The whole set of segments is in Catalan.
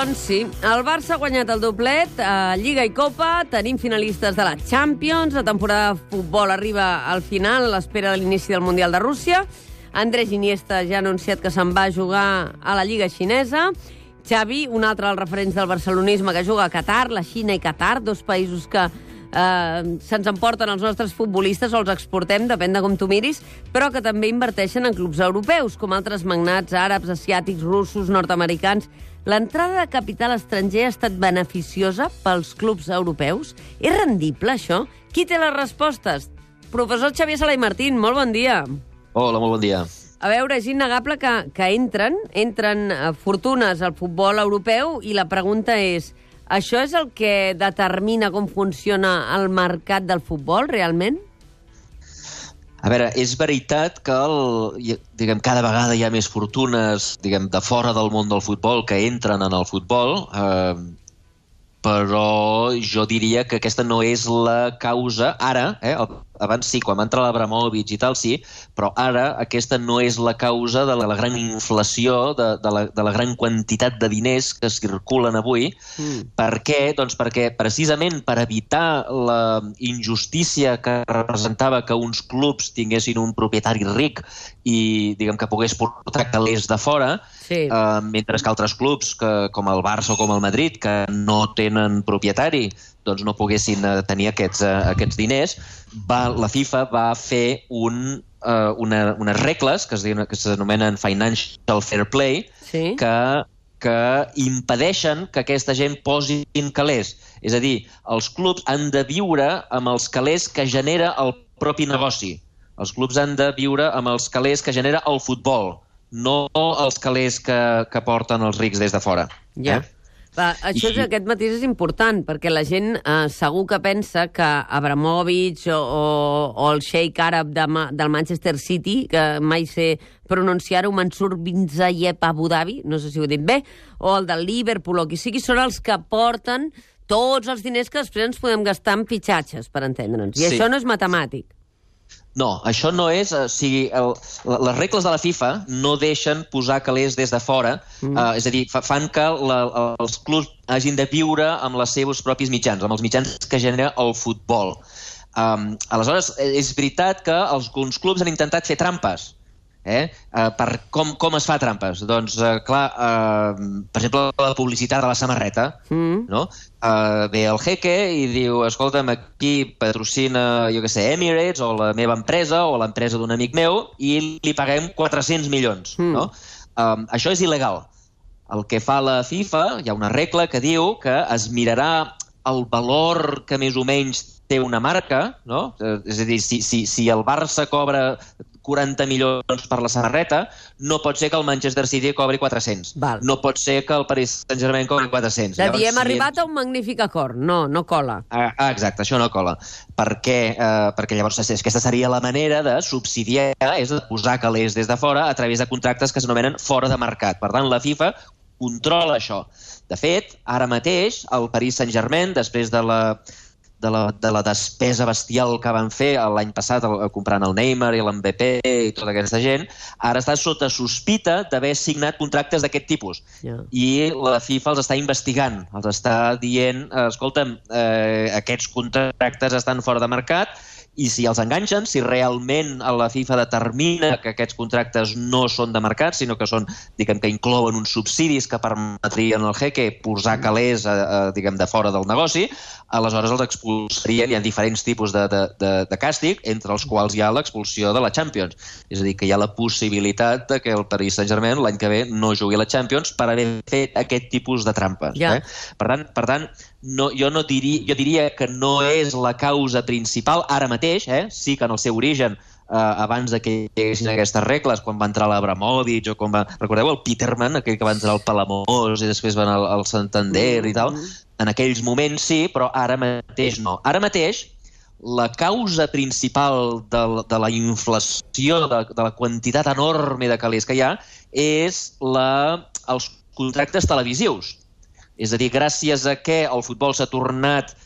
Doncs sí, el Barça ha guanyat el doblet a Lliga i Copa, tenim finalistes de la Champions, la temporada de futbol arriba al final a l'espera de l'inici del Mundial de Rússia, Andrés Iniesta ja ha anunciat que se'n va a jugar a la Lliga xinesa, Xavi, un altre dels referents del barcelonisme que juga a Qatar, la Xina i Qatar, dos països que eh, se'ns emporten els nostres futbolistes o els exportem, depèn de com tu miris, però que també inverteixen en clubs europeus, com altres magnats àrabs, asiàtics, russos, nord-americans. L'entrada de capital estranger ha estat beneficiosa pels clubs europeus? És rendible, això? Qui té les respostes? Professor Xavier Sala i Martín, molt bon dia. Hola, molt bon dia. A veure, és innegable que, que entren, entren eh, fortunes al futbol europeu i la pregunta és, això és el que determina com funciona el mercat del futbol, realment? A veure, és veritat que el, diguem, cada vegada hi ha més fortunes diguem, de fora del món del futbol que entren en el futbol, eh, però jo diria que aquesta no és la causa, ara, eh, abans sí, quan va entrar l'Abramovic i tal, sí, però ara aquesta no és la causa de la, la gran inflació, de, de, la, de la gran quantitat de diners que circulen avui. Mm. Per què? Doncs perquè precisament per evitar la injustícia que representava que uns clubs tinguessin un propietari ric i diguem que pogués portar calés de fora, sí. eh, mentre que altres clubs, que, com el Barça o com el Madrid, que no tenen propietari, doncs no poguessin eh, tenir aquests, eh, aquests diners, va, la FIFA va fer un, uh, una, unes regles que es diuen, que s'anomenen Financial Fair Play, sí. que que impedeixen que aquesta gent posin calés. És a dir, els clubs han de viure amb els calés que genera el propi negoci. Els clubs han de viure amb els calés que genera el futbol, no els calés que, que porten els rics des de fora. Ja. Eh? Va, això és, aquest matís és important, perquè la gent eh, segur que pensa que Abramovich o, o, o el sheik àrab de, del Manchester City, que mai sé pronunciar-ho, Mansur bin Zayed Abu Dhabi, no sé si ho he dit bé, o el del Liverpool, o qui sigui, són els que porten tots els diners que després ens podem gastar en pitxatges, per entendre'ns. I sí. això no és matemàtic. No, això no és... O sigui, el, les regles de la FIFA no deixen posar calés des de fora, mm. uh, és a dir, fa, fan que la, els clubs hagin de viure amb els seus propis mitjans, amb els mitjans que genera el futbol. Um, aleshores, és veritat que alguns clubs han intentat fer trampes, Eh? Uh, per com, com es fa trampes? Doncs, uh, clar, uh, per exemple, la publicitat de la samarreta, mm. no? Uh, ve el jeque i diu, escolta'm, aquí patrocina, jo què sé, Emirates o la meva empresa o l'empresa d'un amic meu i li paguem 400 milions, mm. no? Um, això és il·legal. El que fa la FIFA, hi ha una regla que diu que es mirarà el valor que més o menys té una marca, no? És a dir, si, si, si el Barça cobra 40 milions per la samarreta, no pot ser que el Manchester City cobri 400. Val. No pot ser que el Paris Saint-Germain cobri 400. De dir, hem si arribat hem... a un magnífic acord. No, no cola. Ah, ah exacte, això no cola. Per què? Eh, perquè llavors aquesta seria la manera de subsidiar, és de posar calés des de fora a través de contractes que s'anomenen fora de mercat. Per tant, la FIFA controla això. De fet, ara mateix, el Paris Saint-Germain, després de la de la, de la despesa bestial que van fer l'any passat el, comprant el Neymar i l'MVP i tota aquesta gent, ara està sota sospita d'haver signat contractes d'aquest tipus. Yeah. I la FIFA els està investigant, els està dient, escolta'm, eh, aquests contractes estan fora de mercat, i si els enganxen, si realment la FIFA determina que aquests contractes no són de mercat, sinó que són, diguem, que inclouen uns subsidis que permetrien al jeque posar calés, a, a, diguem, de fora del negoci, aleshores els expulsarien. Hi ha diferents tipus de, de, de, de càstig, entre els quals hi ha l'expulsió de la Champions. És a dir, que hi ha la possibilitat de que el Paris Saint-Germain l'any que ve no jugui a la Champions per haver fet aquest tipus de trampes. Ja. Eh? Per tant, per tant no, jo, no diria, jo diria que no és la causa principal ara mateix, eh? sí que en el seu origen eh, abans de que hi haguessin aquestes regles, quan va entrar l'Abramovic o quan va... Recordeu el Peterman, aquell que va entrar al Palamós i després va anar al Santander i tal? Mm-hmm. En aquells moments sí, però ara mateix no. Ara mateix, la causa principal de, de la inflació, de, de la quantitat enorme de calés que hi ha, és la, els contractes televisius és a dir, gràcies a què el futbol s'ha tornat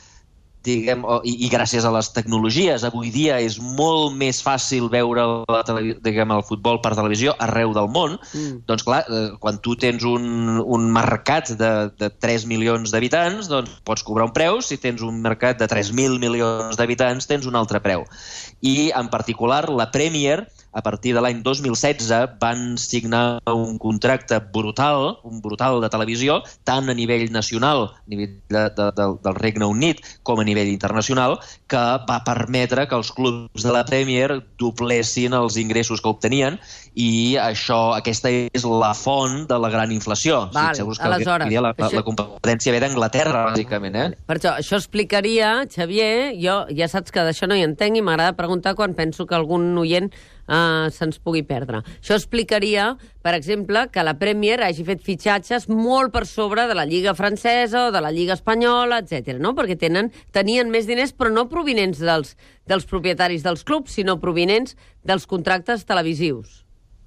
diguem, i, i gràcies a les tecnologies, avui dia és molt més fàcil veure la, diguem, el futbol per televisió arreu del món, mm. doncs clar, eh, quan tu tens un, un mercat de, de 3 milions d'habitants, doncs pots cobrar un preu, si tens un mercat de 3.000 milions d'habitants tens un altre preu. I en particular la Premier a partir de l'any 2016 van signar un contracte brutal, un brutal de televisió, tant a nivell nacional, a nivell de, de, de, del Regne Unit, com a nivell internacional, que va permetre que els clubs de la Premier doblessin els ingressos que obtenien i això, aquesta és la font de la gran inflació. Val, sigui, que aleshores... La, la, això... la competència ve d'Anglaterra, bàsicament. Eh? Per això, això explicaria, Xavier, jo ja saps que d'això no hi entenc i m'agrada preguntar quan penso que algun oient uh, se'ns pugui perdre. Això explicaria, per exemple, que la Premier hagi fet fitxatges molt per sobre de la Lliga francesa o de la Lliga espanyola, etc. no? perquè tenen, tenien més diners, però no provinents dels, dels propietaris dels clubs, sinó provinents dels contractes televisius.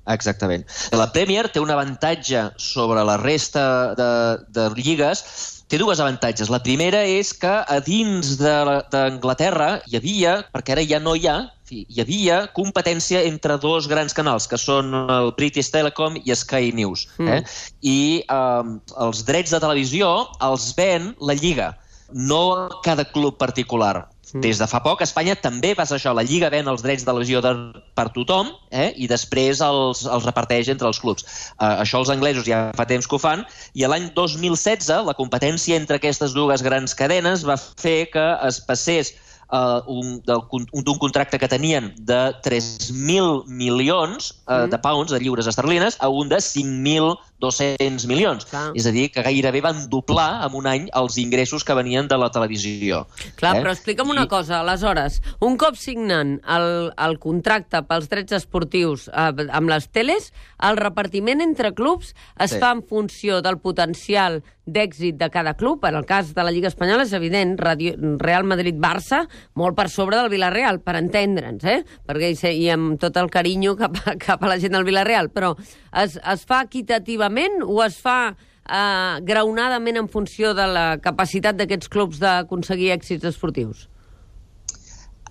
Exactament. La Premier té un avantatge sobre la resta de, de lligues té dues avantatges. La primera és que a dins d'Anglaterra hi havia, perquè ara ja no hi ha, hi havia competència entre dos grans canals, que són el British Telecom i Sky News. Mm. Eh? I eh, els drets de televisió els ven la Lliga, no cada club particular. Mm. Des de fa poc, Espanya també passa això. La Lliga ven els drets de televisió de, per tothom eh? i després els, els reparteix entre els clubs. Uh, això els anglesos ja fa temps que ho fan i l'any 2016 la competència entre aquestes dues grans cadenes va fer que es passés uh, un, d'un contracte que tenien de 3.000 milions uh, mm. de pounds, de lliures esterlines, a un de 5.200 milions. Clar. És a dir, que gairebé van doblar en un any els ingressos que venien de la televisió. Clar, eh? però explica'm una I... cosa. Aleshores, un cop signen el, el contracte pels drets esportius eh, amb les teles, el repartiment entre clubs es sí. fa en funció del potencial d'èxit de cada club. En el cas de la Lliga Espanyola és evident, Real Madrid-Barça, molt per sobre del Villarreal, per entendre'ns, eh? Perquè, i amb tot el carinyo cap a, cap a la gent del Villarreal, però es, es fa equitativament o es fa eh, graonadament en funció de la capacitat d'aquests clubs d'aconseguir èxits esportius?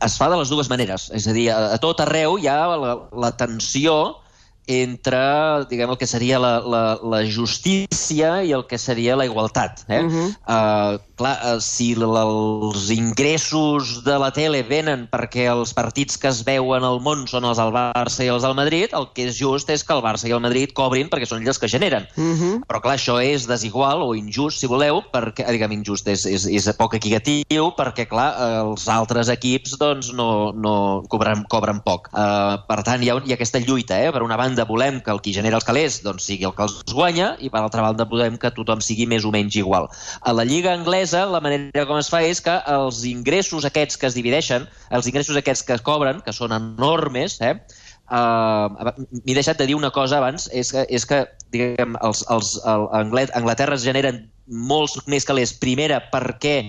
Es fa de les dues maneres. És a dir, a, a tot arreu hi ha la, la tensió entre diguem, el que seria la, la, la justícia i el que seria la igualtat. Eh? Uh -huh. uh, clar, uh, si els ingressos de la tele venen perquè els partits que es veuen al món són els del Barça i els del Madrid, el que és just és que el Barça i el Madrid cobrin perquè són ells els que generen. Uh -huh. Però clar, això és desigual o injust, si voleu, perquè, diguem, injust és, és, és poc equitatiu perquè, clar, els altres equips doncs, no, no cobren, cobren poc. Uh, per tant, hi ha, hi ha aquesta lluita, eh? per una banda banda volem que el qui genera els calés doncs, sigui el que els guanya i per altra banda volem que tothom sigui més o menys igual. A la Lliga Anglesa la manera com es fa és que els ingressos aquests que es divideixen, els ingressos aquests que es cobren, que són enormes, eh, Uh, M'he deixat de dir una cosa abans, és que, és que diguem, els, els, el, Anglaterra es generen molts més calés, primera perquè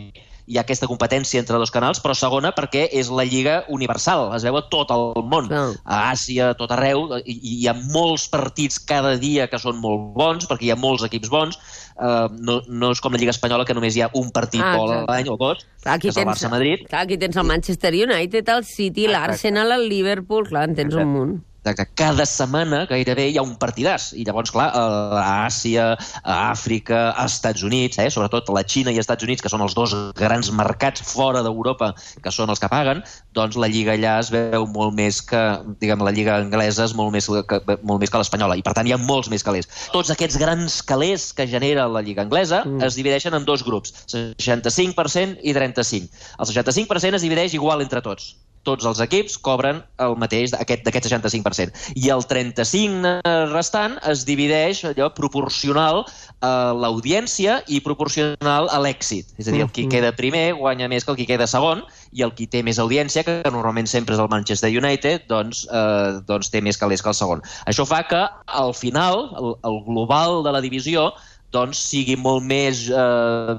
hi ha aquesta competència entre dos canals, però segona perquè és la lliga universal, es veu a tot el món, no. a Àsia, a tot arreu, i, i hi ha molts partits cada dia que són molt bons, perquè hi ha molts equips bons, uh, no, no és com la Lliga Espanyola, que només hi ha un partit ah, a l'any o dos, aquí que és el Barça-Madrid. Clar, aquí tens el Manchester United, el City, l'Arsenal, el Liverpool, clar, en tens Exacte. un munt. Exacte. Cada setmana gairebé hi ha un partidàs. I llavors, clar, a Àsia, a Àfrica, als Estats Units, eh, sobretot la Xina i els Estats Units, que són els dos grans mercats fora d'Europa, que són els que paguen, doncs la lliga allà es veu molt més que, diguem, la lliga anglesa és molt més que, molt més que l'espanyola. I, per tant, hi ha molts més calés. Tots aquests grans calés que genera la lliga anglesa mm. es divideixen en dos grups, 65% i 35%. El 65% es divideix igual entre tots tots els equips cobren el mateix d'aquest 65%. I el 35% restant es divideix allò proporcional a l'audiència i proporcional a l'èxit. És a dir, el qui mm-hmm. queda primer guanya més que el qui queda segon i el qui té més audiència, que normalment sempre és el Manchester United, doncs, eh, doncs té més calés que el segon. Això fa que al final, el, el global de la divisió, doncs sigui molt més eh,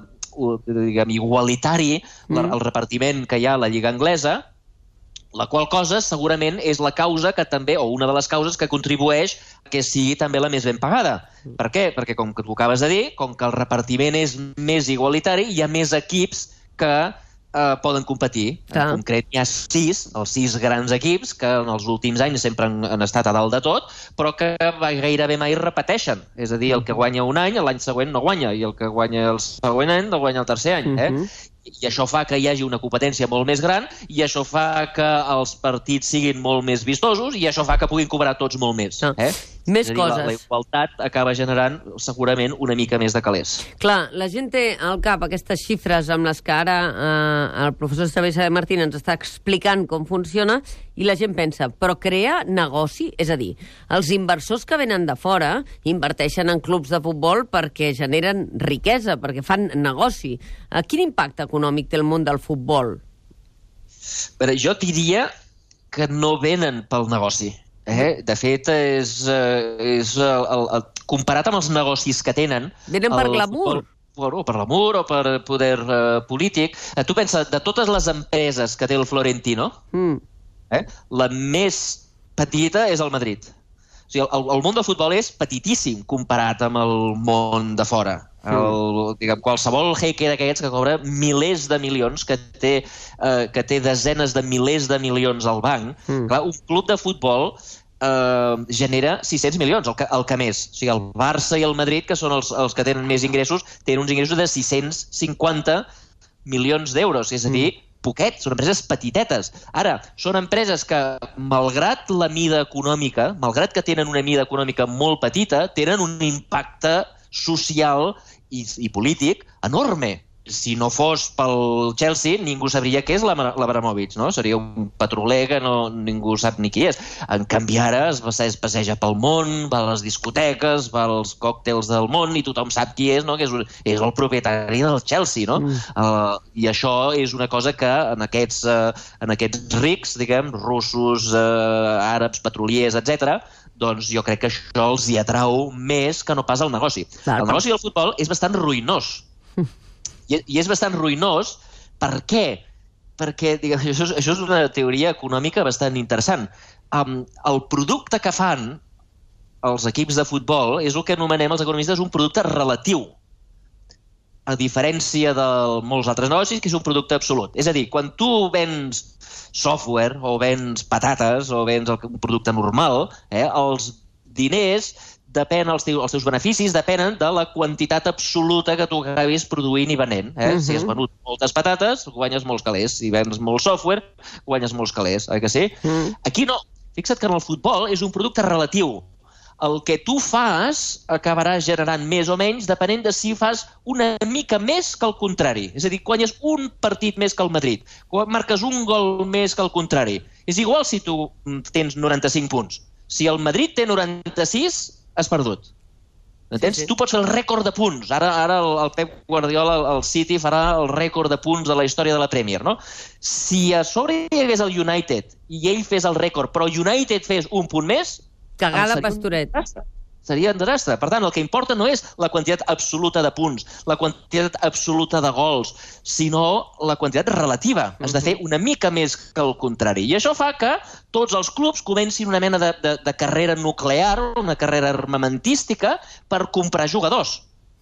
diguem, igualitari mm. el repartiment que hi ha a la Lliga Anglesa, la qual cosa segurament és la causa que també, o una de les causes que contribueix que sigui també la més ben pagada. Per què? Perquè, com que tu acabes de dir, com que el repartiment és més igualitari, hi ha més equips que eh, poden competir. Clar. En concret, hi ha sis, els sis grans equips, que en els últims anys sempre han, han estat a dalt de tot, però que gairebé mai repeteixen. És a dir, el que guanya un any, l'any següent no guanya, i el que guanya el següent any no guanya el tercer any. Eh? Mhm. I això fa que hi hagi una competència molt més gran, i això fa que els partits siguin molt més vistosos, i això fa que puguin cobrar tots molt més. Ah. Eh? Més dir, la- coses. La igualtat acaba generant segurament una mica més de calés. Clar, la gent té al cap aquestes xifres amb les que ara eh, el professor Saber Martín ens està explicant com funciona i la gent pensa, però crea negoci? És a dir, els inversors que venen de fora inverteixen en clubs de futbol perquè generen riquesa, perquè fan negoci. Eh, quin impacte econòmic té el món del futbol? Però jo diria que no venen pel negoci. Eh? De fet, és, eh, és el, el, el, comparat amb els negocis que tenen... Venen per glamour. futbol- o per l'amor o per poder eh, polític. Eh, tu pensa, de totes les empreses que té el Florentino, Mm. Eh, la més petita és el Madrid. O sigui, el, el món del futbol és petitíssim comparat amb el món de fora. El, diguem, qualsevol jeque d'aquests que cobra milers de milions, que té, eh, que té desenes de milers de milions al banc, Mm. clar, un club de futbol eh, genera 600 milions, el que, el que més. O sigui, el Barça i el Madrid, que són els, els que tenen més ingressos, tenen uns ingressos de 650 milions d'euros, és a dir, poquet, són empreses petitetes. Ara, són empreses que, malgrat la mida econòmica, malgrat que tenen una mida econòmica molt petita, tenen un impacte social i, i polític enorme. Si no fos pel Chelsea, ningú sabria què és l'Abramovich, no? Seria un petroler que no, ningú sap ni qui és. En canvi, ara es, es passeja pel món, va a les discoteques, va als còctels del món i tothom sap qui és, no? Que és, un, és el propietari del Chelsea, no? Mm. Uh, I això és una cosa que en aquests, uh, en aquests rics, diguem, russos, uh, àrabs, petroliers, etc, doncs jo crec que això els hi atrau més que no pas el negoci. Clar, el negoci del futbol és bastant ruïnós. I, I és bastant ruïnós per què? Perquè diguem, això, és, això és una teoria econòmica bastant interessant. Um, el producte que fan els equips de futbol és el que anomenem els economistes un producte relatiu a diferència de molts altres negocis, que és un producte absolut. És a dir, quan tu vens software o vens patates o vens el- un producte normal, eh, els diners depèn, els, teus, els teus beneficis depenen de la quantitat absoluta que tu acabis produint i venent. Eh? Mhm. Si has venut moltes patates, guanyes molts calés. Si vens molt software, guanyes molts calés. Oi que sí? Mm. Aquí no. Fixa't que en el futbol és un producte relatiu. El que tu fas acabarà generant més o menys depenent de si fas una mica més que el contrari. És a dir, guanyes un partit més que el Madrid, marques un gol més que el contrari. És igual si tu mm, tens 95 punts. Si el Madrid té 96, has perdut. Entens? Sí, sí. Tu pots fer el rècord de punts. Ara, ara el, el Pep Guardiola, el, el City, farà el rècord de punts de la història de la Premier, no? Si a sobre hi hagués el United i ell fes el rècord, però United fes un punt més... Cagar la seria un. Seria un desastre. Per tant, el que importa no és la quantitat absoluta de punts, la quantitat absoluta de gols, sinó la quantitat relativa. Has de fer una mica més que el contrari. I això fa que tots els clubs comencin una mena de, de, de carrera nuclear, una carrera armamentística, per comprar jugadors.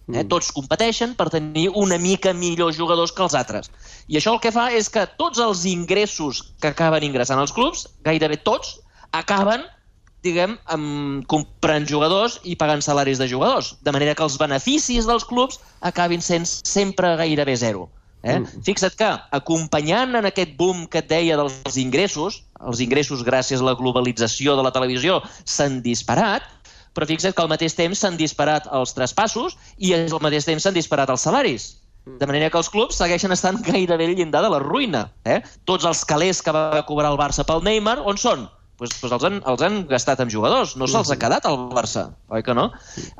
Eh? Tots competeixen per tenir una mica millors jugadors que els altres. I això el que fa és que tots els ingressos que acaben ingressant als clubs, gairebé tots, acaben diguem, amb, comprant jugadors i pagant salaris de jugadors. De manera que els beneficis dels clubs acabin sent sempre gairebé zero. Eh? Mm. Fixa't que, acompanyant en aquest boom que et deia dels ingressos, els ingressos gràcies a la globalització de la televisió s'han disparat, però fixa't que al mateix temps s'han disparat els traspassos i al mateix temps s'han disparat els salaris. De manera que els clubs segueixen estant gairebé al llindar de la ruïna. Eh? Tots els calés que va cobrar el Barça pel Neymar, on són? Pues, pues els, han, els han gastat amb jugadors, no se'ls ha quedat al Barça, oi que no?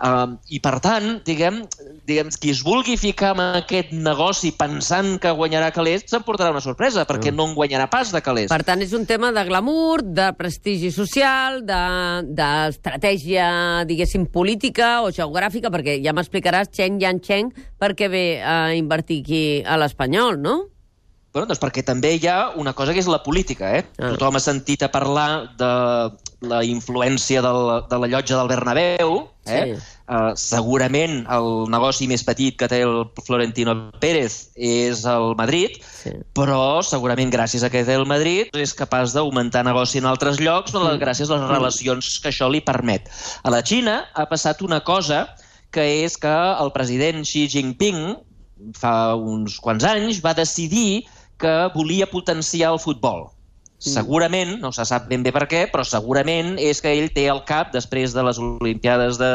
Um, I per tant, diguem, diguem, qui es vulgui ficar en aquest negoci pensant que guanyarà calés, s'emportarà una sorpresa, perquè no en guanyarà pas de calés. Per tant, és un tema de glamour, de prestigi social, d'estratègia, de, diguéssim, política o geogràfica, perquè ja m'explicaràs, Chen Yancheng, per què ve a invertir aquí a l'Espanyol, no? Bueno, doncs perquè també hi ha una cosa que és la política. Eh? Ah. Tothom ha sentit a parlar de la influència del, de la llotja del Bernabéu, Eh? Sí. Uh, segurament el negoci més petit que té el Florentino Pérez és el Madrid, sí. però segurament gràcies a que té el Madrid és capaç d'augmentar negoci en altres llocs mm. gràcies a les relacions que això li permet. A la Xina ha passat una cosa que és que el president Xi Jinping fa uns quants anys va decidir que volia potenciar el futbol. Mm. Segurament, no se sap ben bé per què, però segurament és que ell té al cap, després de les Olimpiades de,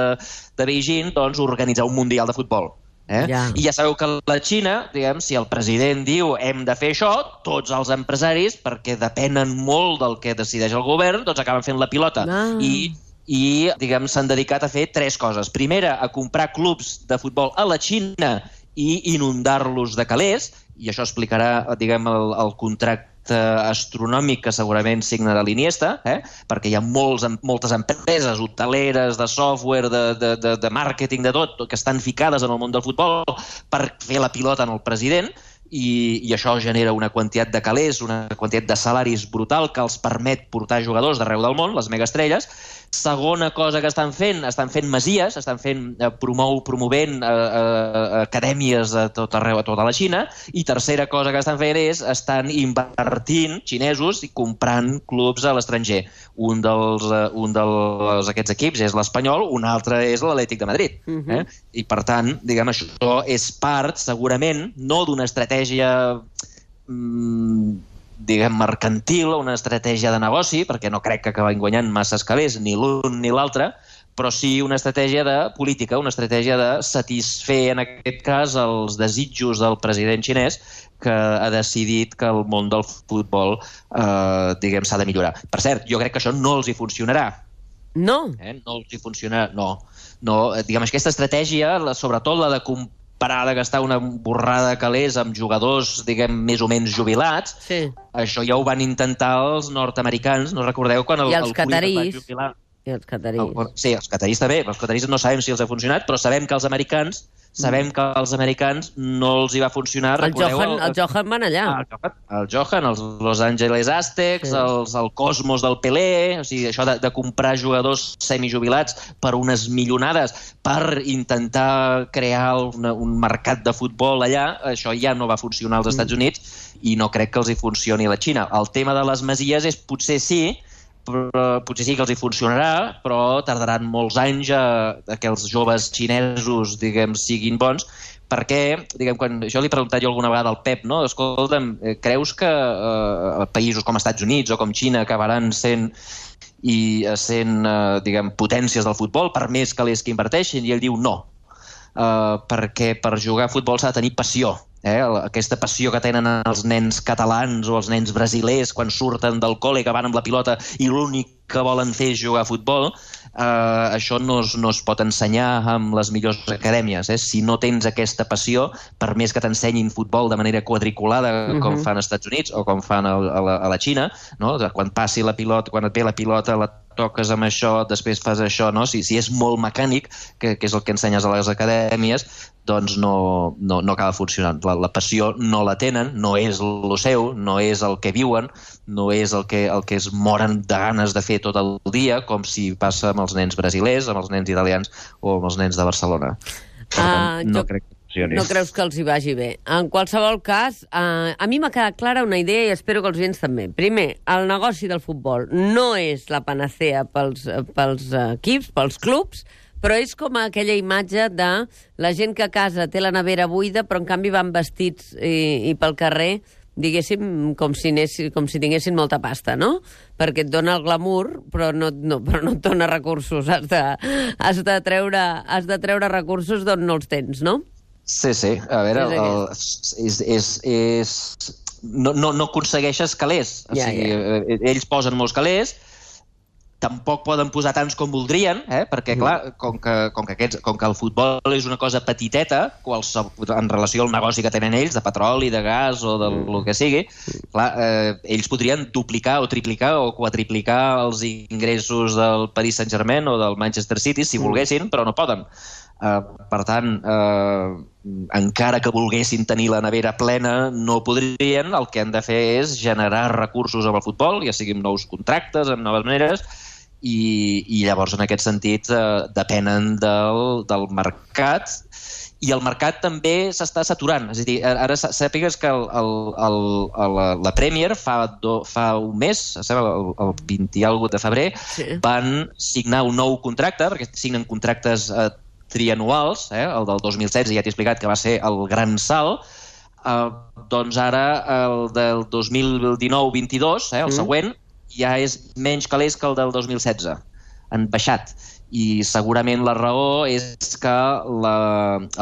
de Beijing, doncs, organitzar un Mundial de Futbol. Eh? Ja. I ja sabeu que la Xina, diguem, si el president diu hem de fer això, tots els empresaris, perquè depenen molt del que decideix el govern, doncs acaben fent la pilota. Ah. I i diguem s'han dedicat a fer tres coses. Primera, a comprar clubs de futbol a la Xina i inundar-los de calés, i això explicarà diguem, el, el contracte astronòmic que segurament signarà l'Iniesta, eh? perquè hi ha molts, moltes empreses hoteleres, de software, de, de, de, de màrqueting, de tot, que estan ficades en el món del futbol per fer la pilota en el president, i, i això genera una quantitat de calés, una quantitat de salaris brutal que els permet portar jugadors d'arreu del món, les megaestrelles. Segona cosa que estan fent, estan fent masies, estan fent, eh, promou, promovent eh, eh, acadèmies a tot arreu, a tota la Xina, i tercera cosa que estan fent és estan invertint xinesos i comprant clubs a l'estranger. Un dels, eh, un dels aquests equips és l'Espanyol, un altre és l'Atlètic de Madrid. Uh mhm. -huh. eh? I per tant, diguem, això és part, segurament, no d'una estratègia estratègia mm, diguem, mercantil, una estratègia de negoci, perquè no crec que acabin guanyant massa escalers, ni l'un ni l'altre, però sí una estratègia de política, una estratègia de satisfer, en aquest cas, els desitjos del president xinès que ha decidit que el món del futbol eh, diguem s'ha de millorar. Per cert, jo crec que això no els hi funcionarà. No? Eh? No els hi funcionarà, no. no diguem, aquesta estratègia, la, sobretot la de parar de gastar una borrada de calés amb jugadors, diguem, més o menys jubilats. Sí. Això ja ho van intentar els nord-americans, no recordeu quan el, I els el catarís. I els catarís. El, sí, els catarís també. Els catarís no sabem si els ha funcionat, però sabem que els americans Sabem que als americans no els hi va funcionar. El Johan, el, el Johan van allà. Ah, el Johan, el Johan els Los Angeles Aztecs, sí. els, el Cosmos del Pelé, o sigui, això de, de comprar jugadors semijubilats per unes milionades per intentar crear una, un mercat de futbol allà, això ja no va funcionar als mm. Estats Units i no crec que els hi funcioni a la Xina. El tema de les masies és potser sí, potser sí que els hi funcionarà, però tardaran molts anys a, a que els joves xinesos, diguem, siguin bons, perquè, diguem, quan jo li he preguntat jo alguna vegada al Pep, no? escolta'm, eh, creus que eh, països com Estats Units o com Xina acabaran sent i eh, sent, eh, diguem, potències del futbol per més que les que inverteixin? I ell diu no, eh, perquè per jugar a futbol s'ha de tenir passió, eh, aquesta passió que tenen els nens catalans o els nens brasilers quan surten del col·le que van amb la pilota i l'únic que volen fer és jugar a futbol, eh, això no es, no es pot ensenyar amb les millors acadèmies. Eh? Si no tens aquesta passió, per més que t'ensenyin futbol de manera quadriculada, uh -huh. com mhm. fan als Estats Units o com fan a, a, la, a la Xina, no? quan passi la pilota, quan et ve la pilota, la toques amb això, després fas això, no? Si, si és molt mecànic, que, que és el que ensenyes a les acadèmies, doncs no, no, no acaba funcionant. La, la passió no la tenen, no és el seu, no és el que viuen, no és el que, el que es moren de ganes de fer tot el dia, com si passa amb els nens brasilers, amb els nens italians o amb els nens de Barcelona. uh, no jo... crec que no creus que els hi vagi bé. En qualsevol cas, eh, a mi m'ha quedat clara una idea i espero que els oients també. Primer, el negoci del futbol no és la panacea pels, pels equips, pels clubs, però és com aquella imatge de la gent que a casa té la nevera buida, però en canvi van vestits i, i pel carrer diguéssim, com si, anessin, com si tinguessin molta pasta, no? Perquè et dona el glamour, però no, no, però no et dona recursos. Has de, has de, treure, has de treure recursos d'on no els tens, no? Sí, sí. A veure, és, el, és, és, és, no, no, no aconsegueixes calés. O ja, sigui, ja. Eh, ells posen molts calés, tampoc poden posar tants com voldrien, eh? perquè, clar, com que, com, que aquests, com que el futbol és una cosa petiteta, qualsevol, en relació al negoci que tenen ells, de petroli, de gas o del mm. que sigui, clar, eh, ells podrien duplicar o triplicar o quadriplicar els ingressos del Paris Saint-Germain o del Manchester City, si mm. volguessin, però no poden. Uh, per tant, uh, encara que volguessin tenir la nevera plena, no podrien. El que han de fer és generar recursos amb el futbol, ja siguin nous contractes, amb noves maneres, i, i llavors en aquest sentit eh, depenen del, del mercat i el mercat també s'està saturant. És a dir, ara sàpigues que el, el, el, el, la Premier fa, do, fa un mes, el, el 20 i alguna de febrer, sí. van signar un nou contracte, perquè signen contractes eh, trianuals, eh, el del 2016 ja t'he explicat que va ser el gran salt, eh, doncs ara el del 2019-22, eh, el mm. següent, ja és menys calés que el del 2016. Han baixat i segurament la raó és que la,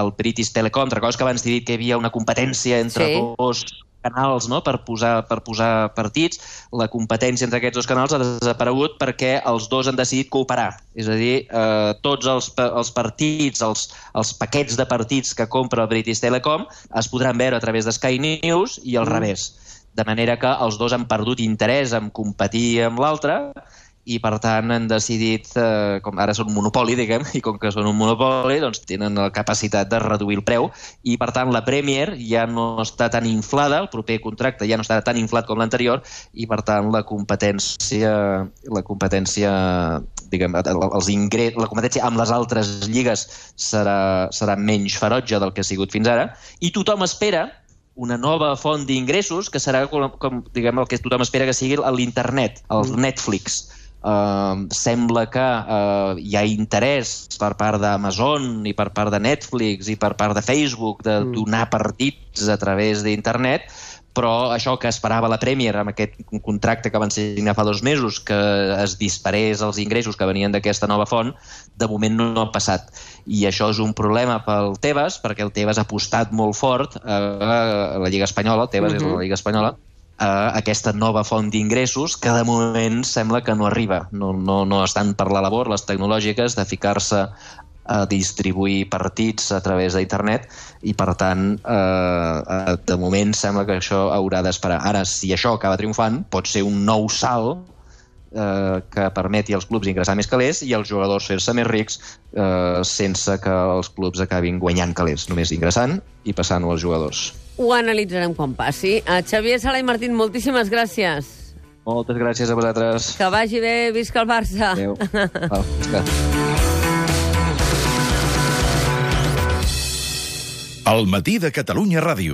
el British Telecom, recordes que abans t'he dit que hi havia una competència entre sí. dos canals no? per, posar, per posar partits, la competència entre aquests dos canals ha desaparegut perquè els dos han decidit cooperar. És a dir, eh, tots els, els partits, els, els paquets de partits que compra el British Telecom es podran veure a través de Sky News i al mm. revés. De manera que els dos han perdut interès en competir amb l'altre i per tant han decidit, eh, com ara són un monopoli, diguem, i com que són un monopoli, doncs tenen la capacitat de reduir el preu. I per tant la Premier ja no està tan inflada, el proper contracte ja no està tan inflat com l'anterior i per tant la competència la competència diguem, els ingres, la competència amb les altres lligues serà, serà menys ferotge del que ha sigut fins ara. I tothom espera una nova font d'ingressos que serà com, com diguem, el que tothom espera que sigui l'internet, el mm. Netflix Uh, sembla que uh, hi ha interès per part d'Amazon i per part de Netflix i per part de Facebook de mm. donar partits a través d'internet però això que esperava la Premier amb aquest contracte que van signar fa dos mesos, que es disparés els ingressos que venien d'aquesta nova font, de moment no ha passat. I això és un problema pel Tebas, perquè el Tebas ha apostat molt fort a la Lliga Espanyola, el Tebas mm -hmm. és la Lliga Espanyola, a aquesta nova font d'ingressos que de moment sembla que no arriba. No, no, no estan per la labor les tecnològiques de ficar-se a distribuir partits a través d'internet i per tant eh, de moment sembla que això haurà d'esperar. Ara, si això acaba triomfant, pot ser un nou salt eh, que permeti als clubs ingressar més calés i als jugadors fer-se més rics eh, sense que els clubs acabin guanyant calés, només ingressant i passant-ho als jugadors. Ho analitzarem quan passi. A Xavier Sala i Martín, moltíssimes gràcies. Moltes gràcies a vosaltres. Que vagi bé, visca el Barça. Adéu. Au, El matí de Catalunya Ràdio.